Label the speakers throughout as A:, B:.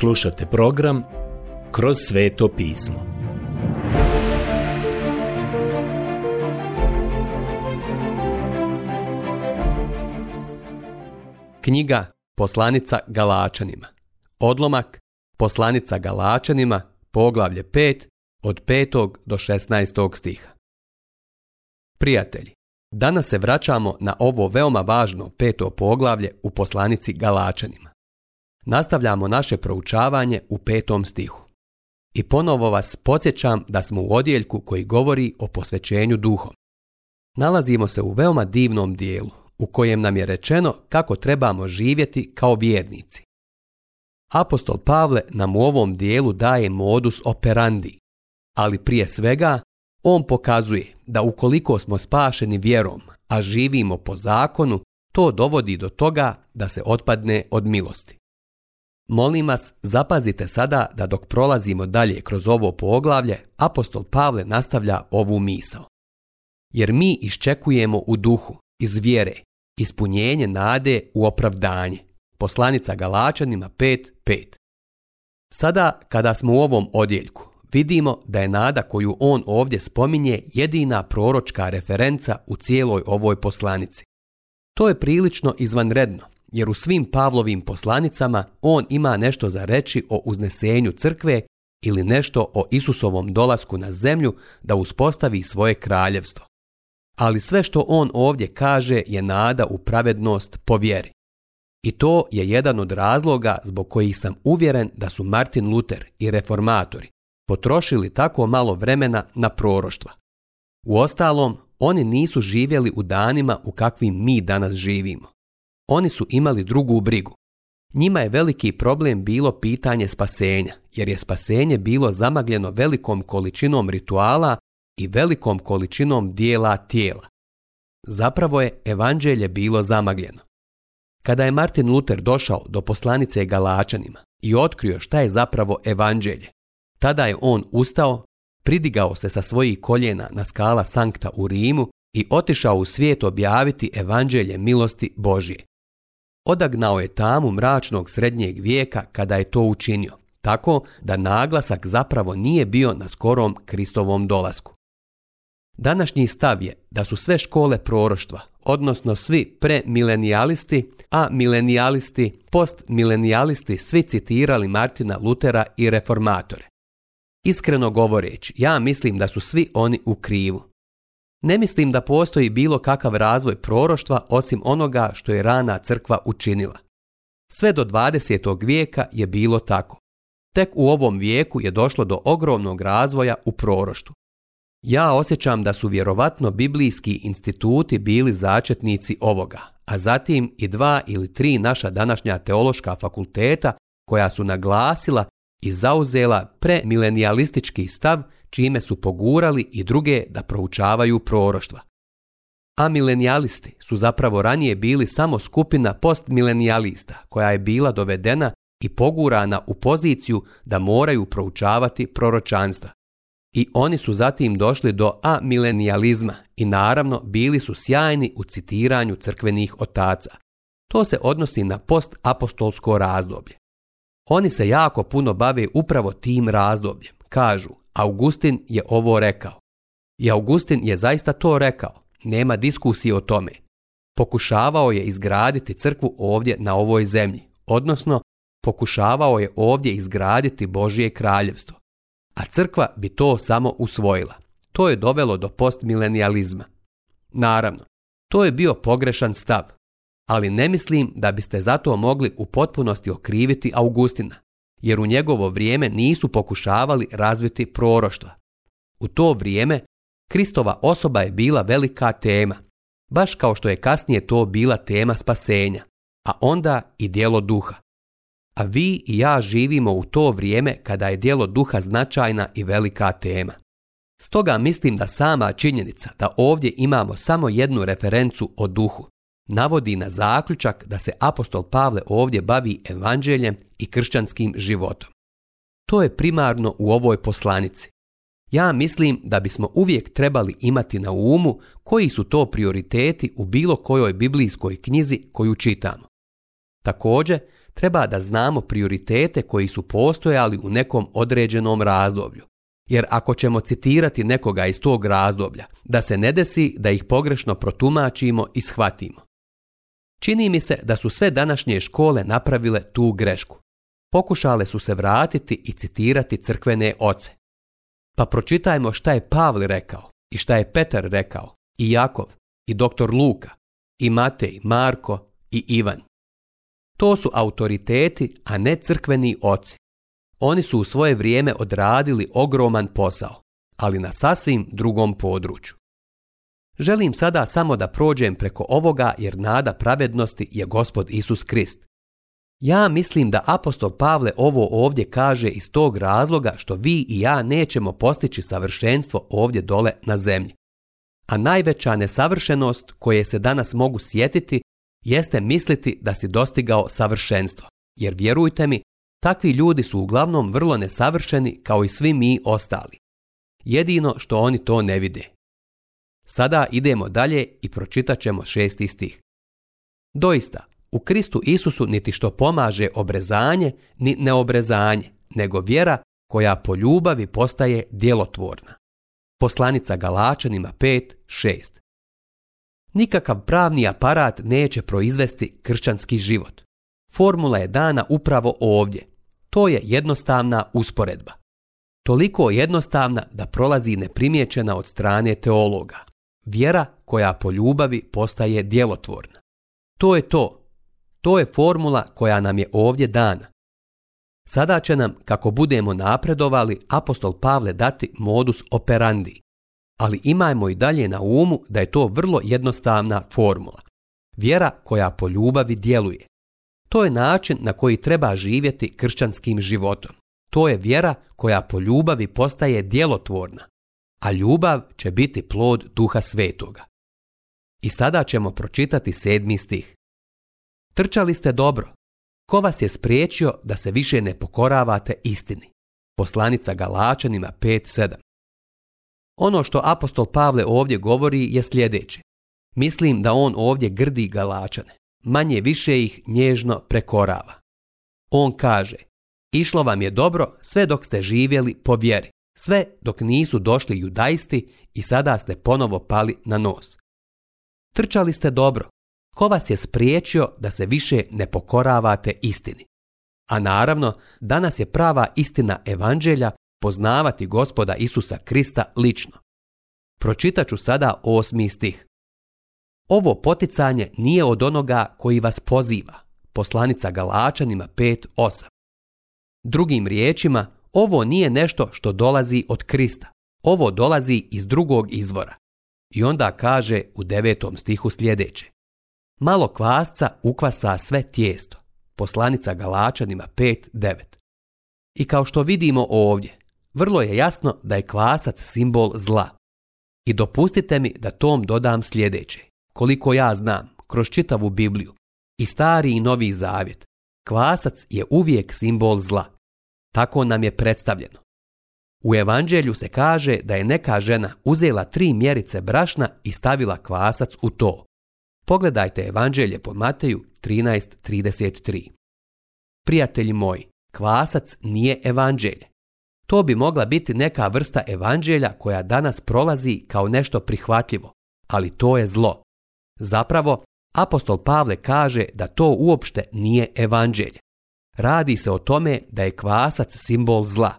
A: Slušajte program Kroz sveto pismo. Knjiga Poslanica Galačanima. Odlomak Poslanica Galačanima, poglavlje 5, od 5. do 16. stiha. Prijatelji, danas se vraćamo na ovo veoma važno peto poglavlje u Poslanici Galačanima. Nastavljamo naše proučavanje u petom stihu. I ponovo vas podsjećam da smo u odjeljku koji govori o posvećenju duhom. Nalazimo se u veoma divnom dijelu u kojem nam je rečeno kako trebamo živjeti kao vjernici. Apostol Pavle nam u ovom dijelu daje modus operandi, ali prije svega on pokazuje da ukoliko smo spašeni vjerom, a živimo po zakonu, to dovodi do toga da se otpadne od milosti. Molim vas, zapazite sada da dok prolazimo dalje kroz ovo poglavlje, apostol Pavle nastavlja ovu misao. Jer mi iščekujemo u duhu, iz vjere, ispunjenje nade u opravdanje. Poslanica Galačanima 5.5 Sada, kada smo u ovom odjeljku, vidimo da je nada koju on ovdje spominje jedina proročka referenca u cijeloj ovoj poslanici. To je prilično izvanredno, jer u svim Pavlovim poslanicama on ima nešto za reći o uznesenju crkve ili nešto o Isusovom dolasku na zemlju da uspostavi svoje kraljevstvo. Ali sve što on ovdje kaže je nada u pravednost po vjeri. I to je jedan od razloga zbog kojih sam uvjeren da su Martin Luther i reformatori potrošili tako malo vremena na proroštva. Uostalom, oni nisu živjeli u danima u kakvim mi danas živimo. Oni su imali drugu brigu. Njima je veliki problem bilo pitanje spasenja, jer je spasenje bilo zamagljeno velikom količinom rituala i velikom količinom dijela tijela. Zapravo je evanđelje bilo zamagljeno. Kada je Martin Luther došao do poslanice Galačanima i otkrio šta je zapravo evanđelje, tada je on ustao, pridigao se sa svojih koljena na skala Sankta u Rimu i otišao u svijet objaviti evanđelje milosti Božije odagnao je tamu mračnog srednjeg vijeka kada je to učinio, tako da naglasak zapravo nije bio na skorom Kristovom dolasku. Današnji stav je da su sve škole proroštva, odnosno svi premilenijalisti, a milenijalisti, postmilenijalisti svi citirali Martina Lutera i reformatore. Iskreno govoreći, ja mislim da su svi oni u krivu. Ne mislim da postoji bilo kakav razvoj proroštva osim onoga što je rana crkva učinila. Sve do 20. vijeka je bilo tako. Tek u ovom vijeku je došlo do ogromnog razvoja u proroštu. Ja osjećam da su vjerovatno biblijski instituti bili začetnici ovoga, a zatim i dva ili tri naša današnja teološka fakulteta koja su naglasila i zauzela premilenijalistički stav čime su pogurali i druge da proučavaju proroštva. A milenijalisti su zapravo ranije bili samo skupina postmilenijalista koja je bila dovedena i pogurana u poziciju da moraju proučavati proročanstva. I oni su zatim došli do amilenijalizma i naravno bili su sjajni u citiranju crkvenih otaca. To se odnosi na postapostolsko razdoblje. Oni se jako puno bave upravo tim razdobljem. Kažu, Augustin je ovo rekao. I Augustin je zaista to rekao, nema diskusije o tome. Pokušavao je izgraditi crkvu ovdje na ovoj zemlji, odnosno pokušavao je ovdje izgraditi Božje kraljevstvo. A crkva bi to samo usvojila. To je dovelo do postmilenijalizma. Naravno, to je bio pogrešan stav, ali ne mislim da biste zato mogli u potpunosti okriviti Augustina jer u njegovo vrijeme nisu pokušavali razviti proroštva. U to vrijeme Kristova osoba je bila velika tema, baš kao što je kasnije to bila tema spasenja, a onda i dijelo duha. A vi i ja živimo u to vrijeme kada je dijelo duha značajna i velika tema. Stoga mislim da sama činjenica da ovdje imamo samo jednu referencu o duhu navodi na zaključak da se apostol Pavle ovdje bavi evanđeljem i kršćanskim životom. To je primarno u ovoj poslanici. Ja mislim da bismo uvijek trebali imati na umu koji su to prioriteti u bilo kojoj biblijskoj knjizi koju čitamo. Također, treba da znamo prioritete koji su postojali u nekom određenom razdoblju. Jer ako ćemo citirati nekoga iz tog razdoblja, da se ne desi da ih pogrešno protumačimo i shvatimo. Čini mi se da su sve današnje škole napravile tu grešku. Pokušale su se vratiti i citirati crkvene oce. Pa pročitajmo šta je Pavli rekao i šta je Petar rekao i Jakov i doktor Luka i Matej, Marko i Ivan. To su autoriteti, a ne crkveni oci. Oni su u svoje vrijeme odradili ogroman posao, ali na sasvim drugom području. Želim sada samo da prođem preko ovoga jer nada pravednosti je gospod Isus Krist. Ja mislim da apostol Pavle ovo ovdje kaže iz tog razloga što vi i ja nećemo postići savršenstvo ovdje dole na zemlji. A najveća nesavršenost koje se danas mogu sjetiti jeste misliti da si dostigao savršenstvo. Jer vjerujte mi, takvi ljudi su uglavnom vrlo nesavršeni kao i svi mi ostali. Jedino što oni to ne vide. Sada idemo dalje i pročitat ćemo šesti stih. Doista, u Kristu Isusu niti što pomaže obrezanje, ni neobrezanje, nego vjera koja po ljubavi postaje djelotvorna. Poslanica Galačanima 5.6 Nikakav pravni aparat neće proizvesti kršćanski život. Formula je dana upravo ovdje. To je jednostavna usporedba. Toliko jednostavna da prolazi neprimijećena od strane teologa. Vjera koja po ljubavi postaje djelotvorna. To je to. To je formula koja nam je ovdje dana. Sada će nam, kako budemo napredovali, apostol Pavle dati modus operandi. Ali imajmo i dalje na umu da je to vrlo jednostavna formula. Vjera koja po ljubavi djeluje. To je način na koji treba živjeti kršćanskim životom. To je vjera koja po ljubavi postaje djelotvorna a ljubav će biti plod duha svetoga. I sada ćemo pročitati sedmi stih. Trčali ste dobro. Ko vas je spriječio da se više ne pokoravate istini? Poslanica Galačanima 5.7 Ono što apostol Pavle ovdje govori je sljedeće. Mislim da on ovdje grdi Galačane. Manje više ih nježno prekorava. On kaže, išlo vam je dobro sve dok ste živjeli po vjeri. Sve dok nisu došli judajsti i sada ste ponovo pali na nos. Trčali ste dobro. Ko vas je spriječio da se više ne pokoravate istini? A naravno, danas je prava istina evanđelja poznavati gospoda Isusa Krista lično. Pročitat ću sada osmi stih. Ovo poticanje nije od onoga koji vas poziva. Poslanica Galačanima 5.8. Drugim riječima, ovo nije nešto što dolazi od Krista. Ovo dolazi iz drugog izvora. I onda kaže u devetom stihu sljedeće. Malo kvasca ukvasa sve tijesto. Poslanica Galačanima 5.9. I kao što vidimo ovdje, vrlo je jasno da je kvasac simbol zla. I dopustite mi da tom dodam sljedeće. Koliko ja znam, kroz čitavu Bibliju, i stari i novi zavjet, kvasac je uvijek simbol zla. Tako nam je predstavljeno. U evanđelju se kaže da je neka žena uzela tri mjerice brašna i stavila kvasac u to. Pogledajte evanđelje po Mateju 13.33. Prijatelji moji, kvasac nije evanđelje. To bi mogla biti neka vrsta evanđelja koja danas prolazi kao nešto prihvatljivo, ali to je zlo. Zapravo, apostol Pavle kaže da to uopšte nije evanđelje. Radi se o tome da je kvasac simbol zla.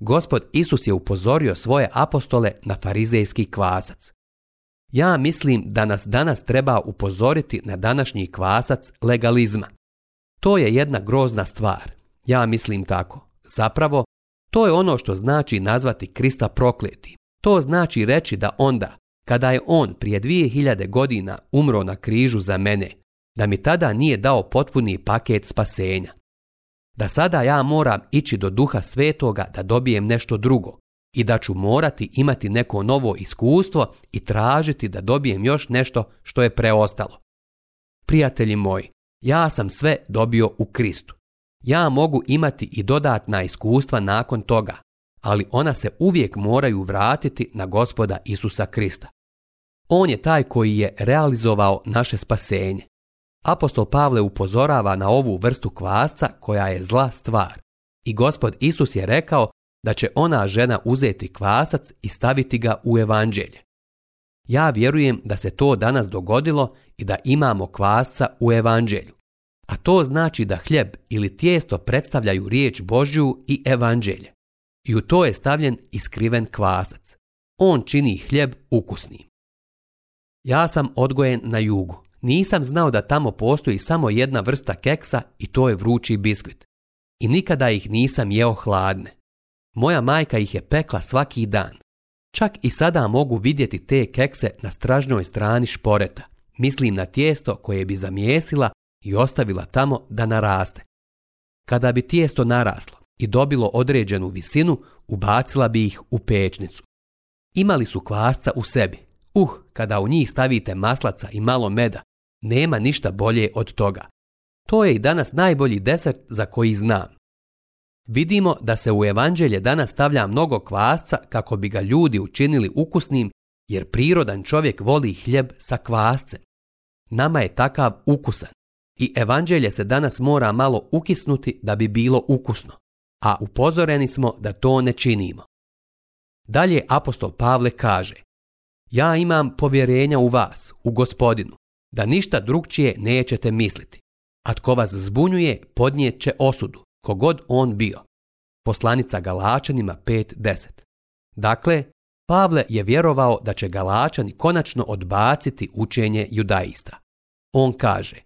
A: Gospod Isus je upozorio svoje apostole na farizejski kvasac. Ja mislim da nas danas treba upozoriti na današnji kvasac legalizma. To je jedna grozna stvar. Ja mislim tako. Zapravo, to je ono što znači nazvati Krista prokleti. To znači reći da onda, kada je on prije 2000 godina umro na križu za mene, da mi tada nije dao potpuni paket spasenja da sada ja moram ići do duha svetoga da dobijem nešto drugo i da ću morati imati neko novo iskustvo i tražiti da dobijem još nešto što je preostalo. Prijatelji moji, ja sam sve dobio u Kristu. Ja mogu imati i dodatna iskustva nakon toga, ali ona se uvijek moraju vratiti na gospoda Isusa Krista. On je taj koji je realizovao naše spasenje Apostol Pavle upozorava na ovu vrstu kvasca koja je zla stvar. I gospod Isus je rekao da će ona žena uzeti kvasac i staviti ga u evanđelje. Ja vjerujem da se to danas dogodilo i da imamo kvasca u evanđelju. A to znači da hljeb ili tijesto predstavljaju riječ Božju i evanđelje. I u to je stavljen iskriven kvasac. On čini hljeb ukusnim. Ja sam odgojen na jugu. Nisam znao da tamo postoji samo jedna vrsta keksa i to je vrući biskvit. I nikada ih nisam jeo hladne. Moja majka ih je pekla svaki dan. Čak i sada mogu vidjeti te kekse na stražnjoj strani šporeta. Mislim na tijesto koje bi zamijesila i ostavila tamo da naraste. Kada bi tijesto naraslo i dobilo određenu visinu, ubacila bi ih u pečnicu. Imali su kvasca u sebi. Uh, kada u njih stavite maslaca i malo meda, nema ništa bolje od toga. To je i danas najbolji desert za koji znam. Vidimo da se u evanđelje danas stavlja mnogo kvasca kako bi ga ljudi učinili ukusnim, jer prirodan čovjek voli hljeb sa kvascem. Nama je takav ukusan. I evanđelje se danas mora malo ukisnuti da bi bilo ukusno. A upozoreni smo da to ne činimo. Dalje apostol Pavle kaže Ja imam povjerenja u vas, u gospodinu, da ništa drugčije nećete misliti. A tko vas zbunjuje, podnijet će osudu, kogod on bio. Poslanica Galačanima 5.10 Dakle, Pavle je vjerovao da će Galačani konačno odbaciti učenje judaista. On kaže,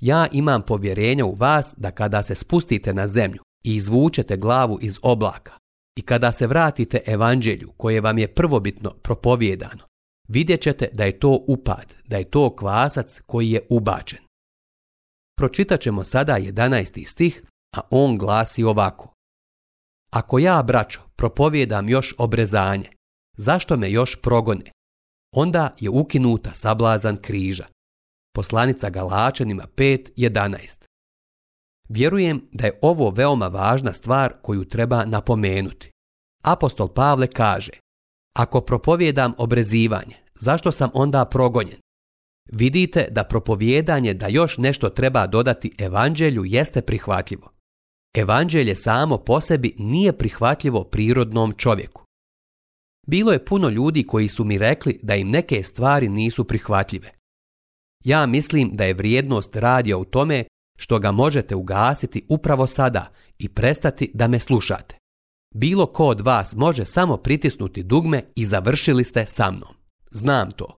A: ja imam povjerenja u vas da kada se spustite na zemlju i izvučete glavu iz oblaka i kada se vratite evanđelju koje vam je prvobitno propovijedano, vidjet ćete da je to upad, da je to kvasac koji je ubačen. Pročitat ćemo sada 11. stih, a on glasi ovako. Ako ja, braćo, propovijedam još obrezanje, zašto me još progone? Onda je ukinuta sablazan križa. Poslanica Galačanima 5.11. Vjerujem da je ovo veoma važna stvar koju treba napomenuti. Apostol Pavle kaže ako propovjedam obrezivanje, zašto sam onda progonjen? Vidite da propovjedanje da još nešto treba dodati evanđelju jeste prihvatljivo. Evanđelje samo po sebi nije prihvatljivo prirodnom čovjeku. Bilo je puno ljudi koji su mi rekli da im neke stvari nisu prihvatljive. Ja mislim da je vrijednost radija u tome što ga možete ugasiti upravo sada i prestati da me slušate. Bilo ko od vas može samo pritisnuti dugme i završili ste sa mnom. Znam to.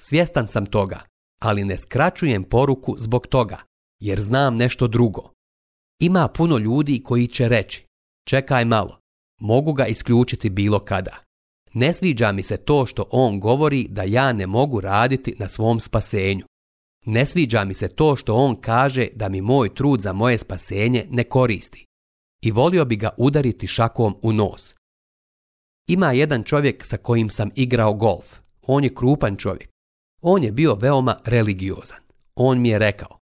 A: Svjestan sam toga, ali ne skraćujem poruku zbog toga, jer znam nešto drugo. Ima puno ljudi koji će reći, čekaj malo, mogu ga isključiti bilo kada. Ne sviđa mi se to što on govori da ja ne mogu raditi na svom spasenju. Ne sviđa mi se to što on kaže da mi moj trud za moje spasenje ne koristi i volio bi ga udariti šakom u nos. Ima jedan čovjek sa kojim sam igrao golf. On je krupan čovjek. On je bio veoma religiozan. On mi je rekao,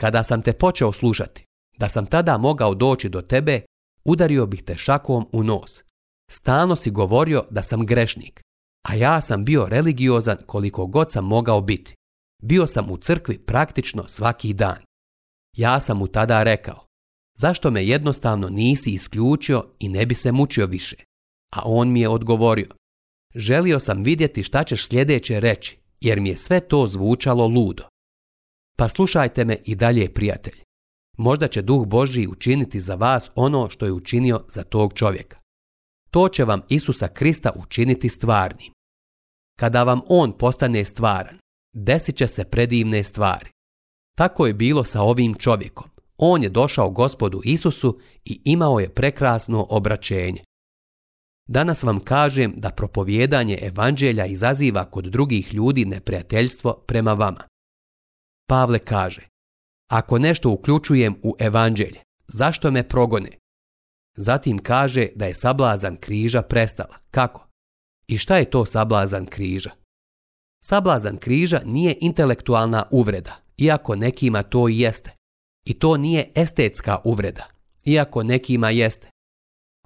A: kada sam te počeo slušati, da sam tada mogao doći do tebe, udario bih te šakom u nos. Stalno si govorio da sam grešnik, a ja sam bio religiozan koliko god sam mogao biti. Bio sam u crkvi praktično svaki dan. Ja sam mu tada rekao, zašto me jednostavno nisi isključio i ne bi se mučio više? A on mi je odgovorio, želio sam vidjeti šta ćeš sljedeće reći, jer mi je sve to zvučalo ludo. Pa slušajte me i dalje, prijatelj. Možda će duh Božji učiniti za vas ono što je učinio za tog čovjeka. To će vam Isusa Krista učiniti stvarnim. Kada vam on postane stvaran, desit će se predivne stvari. Tako je bilo sa ovim čovjekom on je došao gospodu Isusu i imao je prekrasno obraćenje. Danas vam kažem da propovjedanje evanđelja izaziva kod drugih ljudi neprijateljstvo prema vama. Pavle kaže, ako nešto uključujem u evanđelje, zašto me progone? Zatim kaže da je sablazan križa prestala. Kako? I šta je to sablazan križa? Sablazan križa nije intelektualna uvreda, iako nekima to i jeste. I to nije estetska uvreda, iako nekima jeste.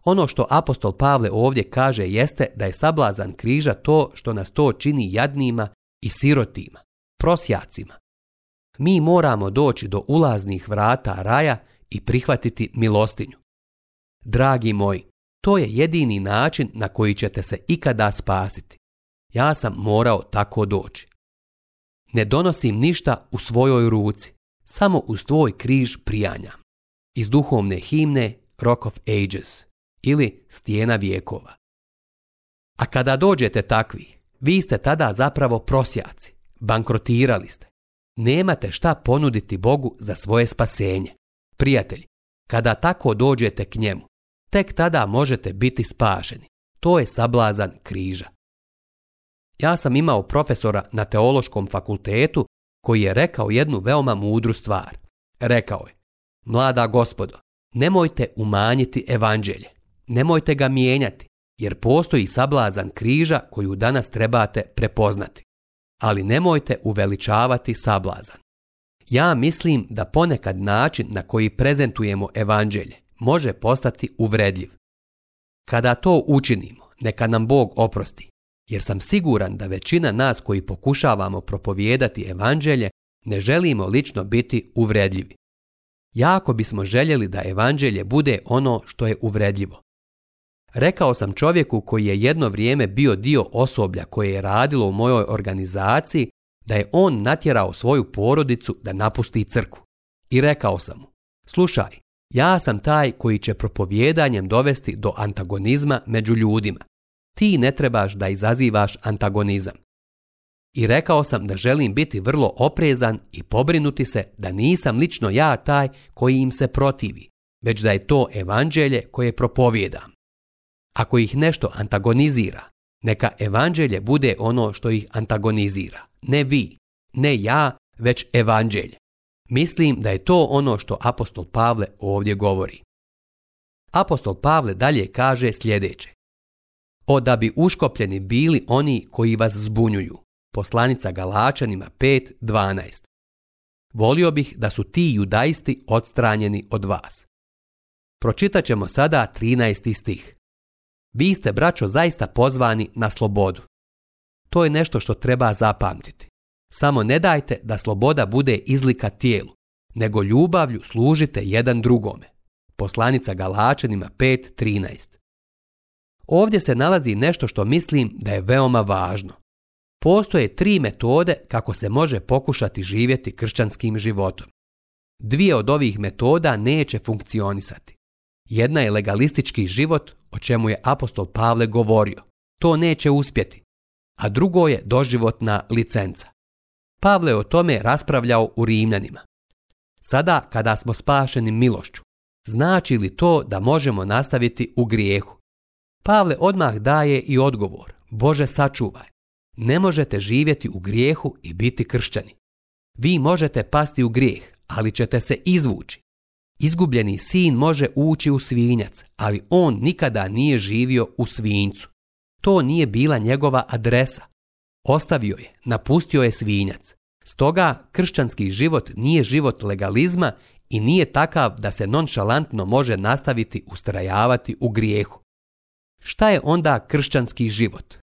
A: Ono što apostol Pavle ovdje kaže jeste da je sablazan križa to što nas to čini jadnima i sirotima, prosjacima. Mi moramo doći do ulaznih vrata raja i prihvatiti milostinju. Dragi moji, to je jedini način na koji ćete se ikada spasiti. Ja sam morao tako doći. Ne donosim ništa u svojoj ruci samo uz tvoj križ prijanja. Iz duhovne himne Rock of Ages ili Stijena vijekova. A kada dođete takvi, vi ste tada zapravo prosjaci, bankrotirali ste. Nemate šta ponuditi Bogu za svoje spasenje. Prijatelji, kada tako dođete k njemu, tek tada možete biti spašeni. To je sablazan križa. Ja sam imao profesora na teološkom fakultetu koji je rekao jednu veoma mudru stvar. Rekao je, mlada gospodo, nemojte umanjiti evanđelje, nemojte ga mijenjati, jer postoji sablazan križa koju danas trebate prepoznati. Ali nemojte uveličavati sablazan. Ja mislim da ponekad način na koji prezentujemo evanđelje može postati uvredljiv. Kada to učinimo, neka nam Bog oprosti, jer sam siguran da većina nas koji pokušavamo propovijedati evanđelje ne želimo lično biti uvredljivi. Jako bismo željeli da evanđelje bude ono što je uvredljivo. Rekao sam čovjeku koji je jedno vrijeme bio dio osoblja koje je radilo u mojoj organizaciji da je on natjerao svoju porodicu da napusti crku. I rekao sam mu, slušaj, ja sam taj koji će propovijedanjem dovesti do antagonizma među ljudima ti ne trebaš da izazivaš antagonizam. I rekao sam da želim biti vrlo oprezan i pobrinuti se da nisam lično ja taj koji im se protivi, već da je to evanđelje koje propovijedam. Ako ih nešto antagonizira, neka evanđelje bude ono što ih antagonizira. Ne vi, ne ja, već evanđelje. Mislim da je to ono što apostol Pavle ovdje govori. Apostol Pavle dalje kaže sljedeće. O da bi uškopljeni bili oni koji vas zbunjuju. Poslanica Galačanima 5.12. Volio bih da su ti judaisti odstranjeni od vas. Pročitat ćemo sada 13. stih. Vi ste, braćo, zaista pozvani na slobodu. To je nešto što treba zapamtiti. Samo ne dajte da sloboda bude izlika tijelu, nego ljubavlju služite jedan drugome. Poslanica Galačanima 5.13 Ovdje se nalazi nešto što mislim da je veoma važno. Postoje tri metode kako se može pokušati živjeti kršćanskim životom. Dvije od ovih metoda neće funkcionisati. Jedna je legalistički život, o čemu je apostol Pavle govorio. To neće uspjeti. A drugo je doživotna licenca. Pavle je o tome raspravljao u Rimljanima. Sada kada smo spašeni milošću, znači li to da možemo nastaviti u grijehu? Pavle odmah daje i odgovor, Bože sačuvaj. Ne možete živjeti u grijehu i biti kršćani. Vi možete pasti u grijeh, ali ćete se izvući. Izgubljeni sin može ući u svinjac, ali on nikada nije živio u svinjcu. To nije bila njegova adresa. Ostavio je, napustio je svinjac. Stoga kršćanski život nije život legalizma i nije takav da se nonšalantno može nastaviti ustrajavati u grijehu. Šta je onda kršćanski život?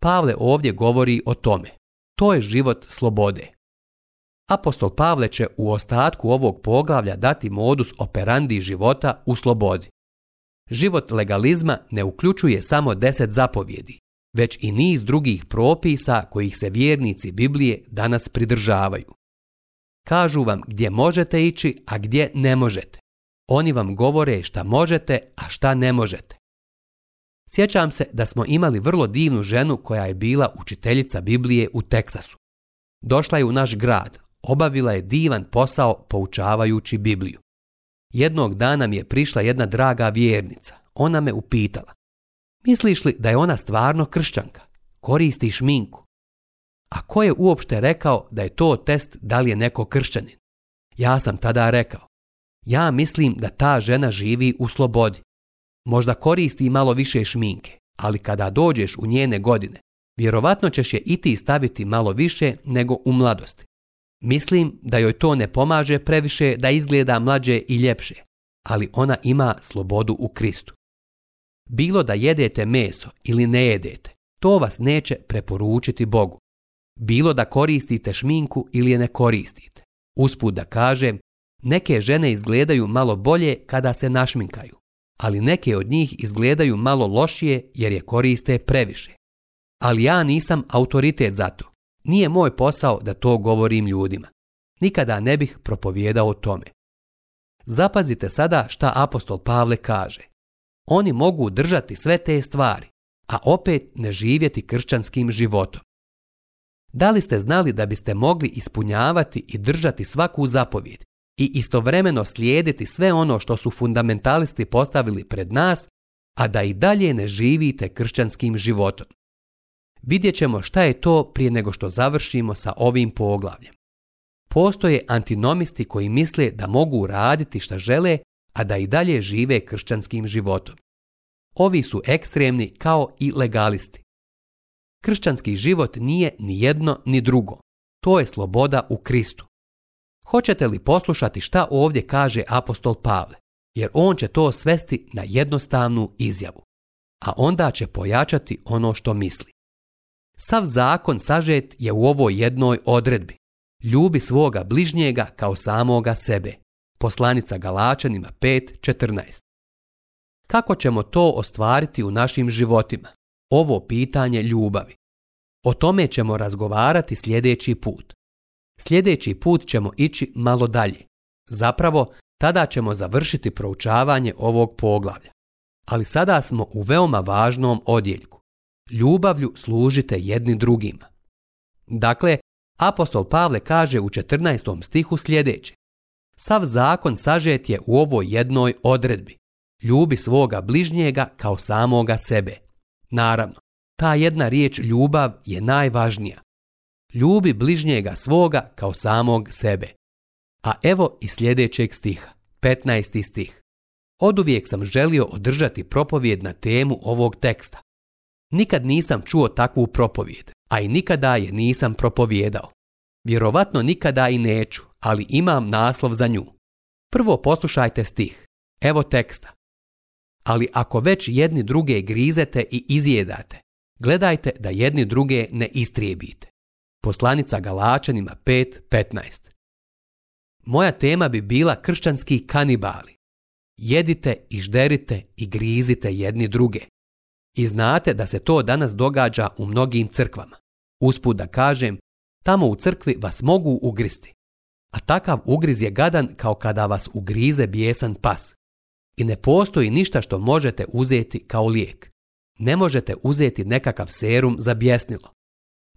A: Pavle ovdje govori o tome. To je život slobode. Apostol Pavle će u ostatku ovog poglavlja dati modus operandi života u slobodi. Život legalizma ne uključuje samo deset zapovjedi, već i niz drugih propisa kojih se vjernici Biblije danas pridržavaju. Kažu vam gdje možete ići, a gdje ne možete. Oni vam govore šta možete, a šta ne možete. Sjećam se da smo imali vrlo divnu ženu koja je bila učiteljica Biblije u Teksasu. Došla je u naš grad, obavila je divan posao poučavajući Bibliju. Jednog dana mi je prišla jedna draga vjernica. Ona me upitala. Misliš li da je ona stvarno kršćanka? Koristi šminku. A ko je uopšte rekao da je to test da li je neko kršćanin? Ja sam tada rekao. Ja mislim da ta žena živi u slobodi. Možda koristi malo više šminke, ali kada dođeš u njene godine, vjerovatno ćeš je i ti staviti malo više nego u mladosti. Mislim da joj to ne pomaže previše da izgleda mlađe i ljepše, ali ona ima slobodu u Kristu. Bilo da jedete meso ili ne jedete, to vas neće preporučiti Bogu. Bilo da koristite šminku ili je ne koristite. Usput da kažem, neke žene izgledaju malo bolje kada se našminkaju, ali neke od njih izgledaju malo lošije jer je koriste previše. Ali ja nisam autoritet za to. Nije moj posao da to govorim ljudima. Nikada ne bih propovjedao o tome. Zapazite sada šta apostol Pavle kaže. Oni mogu držati sve te stvari, a opet ne živjeti kršćanskim životom. Da li ste znali da biste mogli ispunjavati i držati svaku zapovijed i istovremeno slijediti sve ono što su fundamentalisti postavili pred nas, a da i dalje ne živite kršćanskim životom. Vidjet ćemo šta je to prije nego što završimo sa ovim poglavljem. Postoje antinomisti koji misle da mogu raditi šta žele, a da i dalje žive kršćanskim životom. Ovi su ekstremni kao i legalisti. Kršćanski život nije ni jedno ni drugo. To je sloboda u Kristu. Hoćete li poslušati šta ovdje kaže apostol Pavle? Jer on će to svesti na jednostavnu izjavu. A onda će pojačati ono što misli. Sav zakon sažet je u ovoj jednoj odredbi. Ljubi svoga bližnjega kao samoga sebe. Poslanica Galačanima 5.14 Kako ćemo to ostvariti u našim životima? Ovo pitanje ljubavi. O tome ćemo razgovarati sljedeći put. Sljedeći put ćemo ići malo dalje. Zapravo, tada ćemo završiti proučavanje ovog poglavlja. Ali sada smo u veoma važnom odjeljku. Ljubavlju služite jedni drugima. Dakle, apostol Pavle kaže u 14. stihu sljedeće. Sav zakon sažet je u ovoj jednoj odredbi. Ljubi svoga bližnjega kao samoga sebe. Naravno, ta jedna riječ ljubav je najvažnija. Ljubi bližnjega svoga kao samog sebe. A evo i sljedećeg stiha, 15. stih. Oduvijek sam želio održati propovjed na temu ovog teksta. Nikad nisam čuo takvu propovjed, a i nikada je nisam propovjedao. Vjerovatno nikada i neću, ali imam naslov za nju. Prvo poslušajte stih. Evo teksta. Ali ako već jedni druge grizete i izjedate, gledajte da jedni druge ne istrijebite. Poslanica Galačanima 5.15 Moja tema bi bila kršćanski kanibali. Jedite i žderite i grizite jedni druge. I znate da se to danas događa u mnogim crkvama. Usput da kažem, tamo u crkvi vas mogu ugristi. A takav ugriz je gadan kao kada vas ugrize bijesan pas. I ne postoji ništa što možete uzeti kao lijek. Ne možete uzeti nekakav serum za bjesnilo.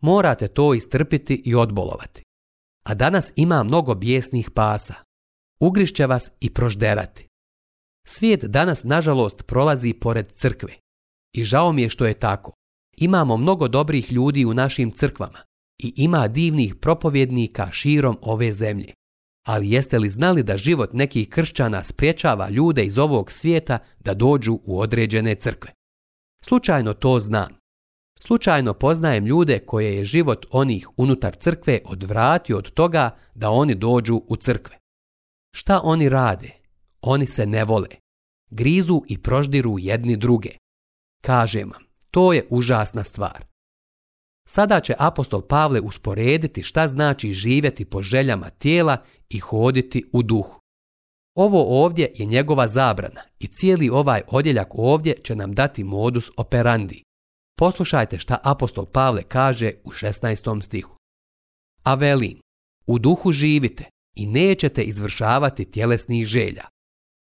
A: Morate to istrpiti i odbolovati. A danas ima mnogo bijesnih pasa. Ugrišće vas i prožderati. Svijet danas, nažalost, prolazi pored crkve. I žao mi je što je tako. Imamo mnogo dobrih ljudi u našim crkvama i ima divnih propovjednika širom ove zemlje. Ali jeste li znali da život nekih kršćana spriječava ljude iz ovog svijeta da dođu u određene crkve? Slučajno to znam Slučajno poznajem ljude koje je život onih unutar crkve odvratio od toga da oni dođu u crkve. Šta oni rade? Oni se ne vole. Grizu i proždiru jedni druge. Kažem vam, to je užasna stvar. Sada će apostol Pavle usporediti šta znači živjeti po željama tijela i hoditi u duhu. Ovo ovdje je njegova zabrana i cijeli ovaj odjeljak ovdje će nam dati modus operandi. Poslušajte šta apostol Pavle kaže u 16. stihu. A velim, u duhu živite i nećete izvršavati tjelesnih želja.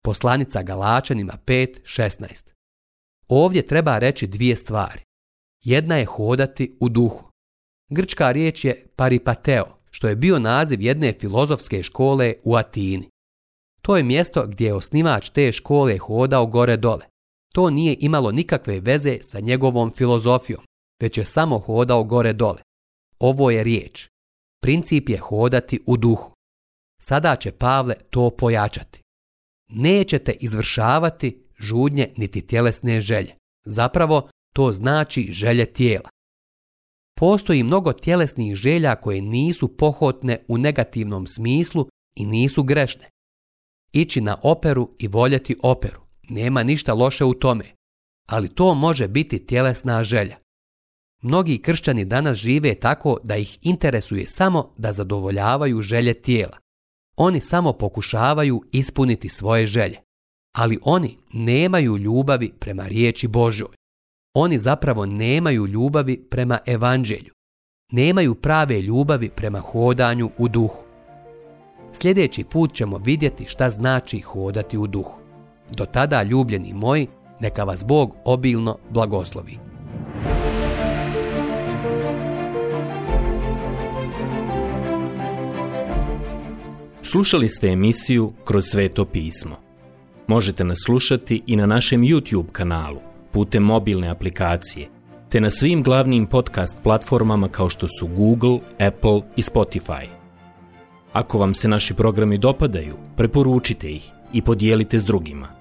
A: Poslanica Galačanima 5.16. Ovdje treba reći dvije stvari. Jedna je hodati u duhu. Grčka riječ je paripateo, što je bio naziv jedne filozofske škole u Atini. To je mjesto gdje je osnivač te škole hodao gore dole, to nije imalo nikakve veze sa njegovom filozofijom, već je samo hodao gore dole. Ovo je riječ. Princip je hodati u duhu. Sada će Pavle to pojačati. Nećete izvršavati žudnje niti tjelesne želje. Zapravo, to znači želje tijela. Postoji mnogo tjelesnih želja koje nisu pohotne u negativnom smislu i nisu grešne. Ići na operu i voljeti operu. Nema ništa loše u tome, ali to može biti tjelesna želja. Mnogi kršćani danas žive tako da ih interesuje samo da zadovoljavaju želje tijela. Oni samo pokušavaju ispuniti svoje želje, ali oni nemaju ljubavi prema riječi Božoj. Oni zapravo nemaju ljubavi prema evanđelju. Nemaju prave ljubavi prema hodanju u duhu. Sljedeći put ćemo vidjeti šta znači hodati u duhu. Do tada, ljubljeni moji, neka vas Bog obilno blagoslovi.
B: Slušali ste emisiju Kroz sveto pismo. Možete nas slušati i na našem YouTube kanalu, putem mobilne aplikacije, te na svim glavnim podcast platformama kao što su Google, Apple i Spotify. Ako vam se naši programi dopadaju, preporučite ih i podijelite s drugima.